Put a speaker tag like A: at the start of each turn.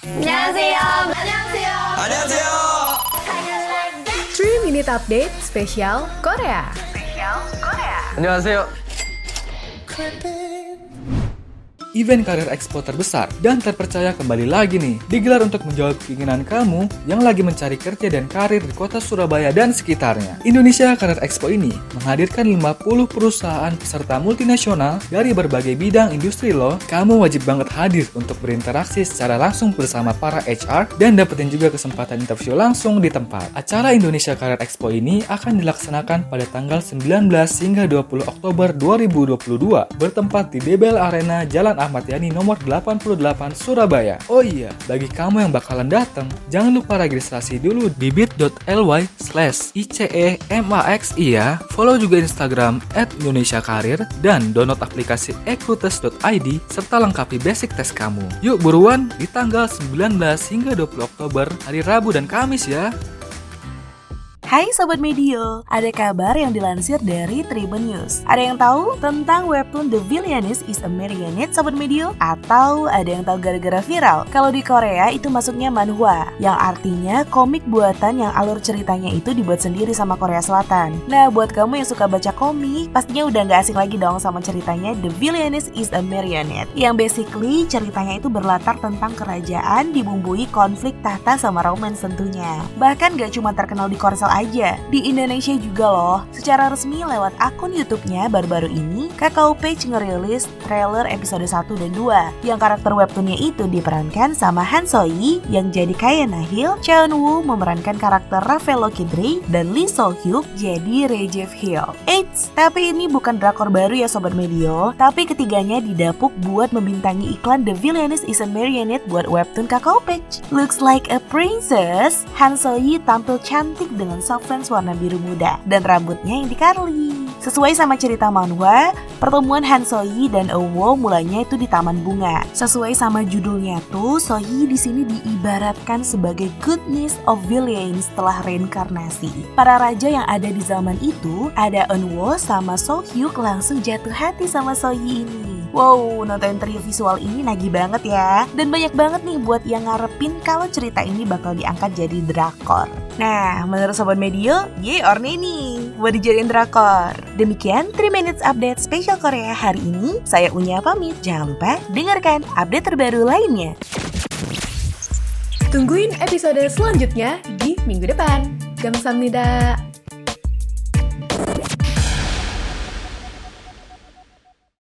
A: 안녕하세요. 안녕하세요.
B: 안녕하세요.
C: 3 Minute Update spesial Korea.
B: 안녕하세요.
D: Event karir expo terbesar dan terpercaya kembali lagi nih digelar untuk menjawab keinginan kamu yang lagi mencari kerja dan karir di kota Surabaya dan sekitarnya. Indonesia Karir Expo ini menghadirkan 50 perusahaan peserta multinasional dari berbagai bidang industri loh. Kamu wajib banget hadir untuk berinteraksi secara langsung bersama para HR dan dapetin juga kesempatan interview langsung di tempat. Acara Indonesia Karir Expo ini akan dilaksanakan pada tanggal 19 hingga 20 Oktober 2022 bertempat di Debel Arena Jalan Ahmad Yani nomor 88 Surabaya. Oh iya, bagi kamu yang bakalan datang, jangan lupa registrasi dulu di bit.ly slash ICEMAXI ya. Follow juga Instagram at Indonesia Karir dan download aplikasi ekrutes.id serta lengkapi basic test kamu. Yuk buruan di tanggal 19 hingga 20 Oktober, hari Rabu dan Kamis ya.
E: Hai Sobat Medio, ada kabar yang dilansir dari Tribun News. Ada yang tahu tentang webtoon The Villainess is a Marionette Sobat Medio? Atau ada yang tahu gara-gara viral? Kalau di Korea itu masuknya manhwa, yang artinya komik buatan yang alur ceritanya itu dibuat sendiri sama Korea Selatan. Nah, buat kamu yang suka baca komik, pastinya udah nggak asing lagi dong sama ceritanya The Villainess is a Marionette. Yang basically ceritanya itu berlatar tentang kerajaan dibumbui konflik tahta sama romance tentunya. Bahkan gak cuma terkenal di Korsel aja, di Indonesia juga loh. Secara resmi lewat akun YouTube-nya baru-baru ini, Kakao Page ngerilis trailer episode 1 dan 2 yang karakter webtoonnya itu diperankan sama Han So-yi yang jadi Kaya Nahil, Cheon Woo memerankan karakter Rafael Kidri, dan Lee So Hyuk jadi Jeff Hill. Eits, tapi ini bukan drakor baru ya Sobat Medio, tapi ketiganya didapuk buat membintangi iklan The Villainess is a Marionette buat webtoon Kakao Page. Looks like a princess, Han So-yi tampil cantik dengan lens warna biru muda dan rambutnya yang dikarli. Sesuai sama cerita manhwa, pertemuan Han Sohee dan Eunwoo mulainya itu di Taman Bunga. Sesuai sama judulnya tuh, Sohee di sini diibaratkan sebagai goodness of villain setelah reinkarnasi. Para raja yang ada di zaman itu, ada Eunwoo sama So Hyuk langsung jatuh hati sama Sohee ini. Wow, nonton trio visual ini nagih banget ya. Dan banyak banget nih buat yang ngarepin kalau cerita ini bakal diangkat jadi drakor. Nah, menurut Sobat Medio, ye or nay nih buat dijadiin drakor. Demikian 3 Minutes Update Spesial Korea hari ini. Saya Unya pamit. Jangan lupa dengarkan update terbaru lainnya.
C: Tungguin episode selanjutnya di minggu depan. Gamsamnida.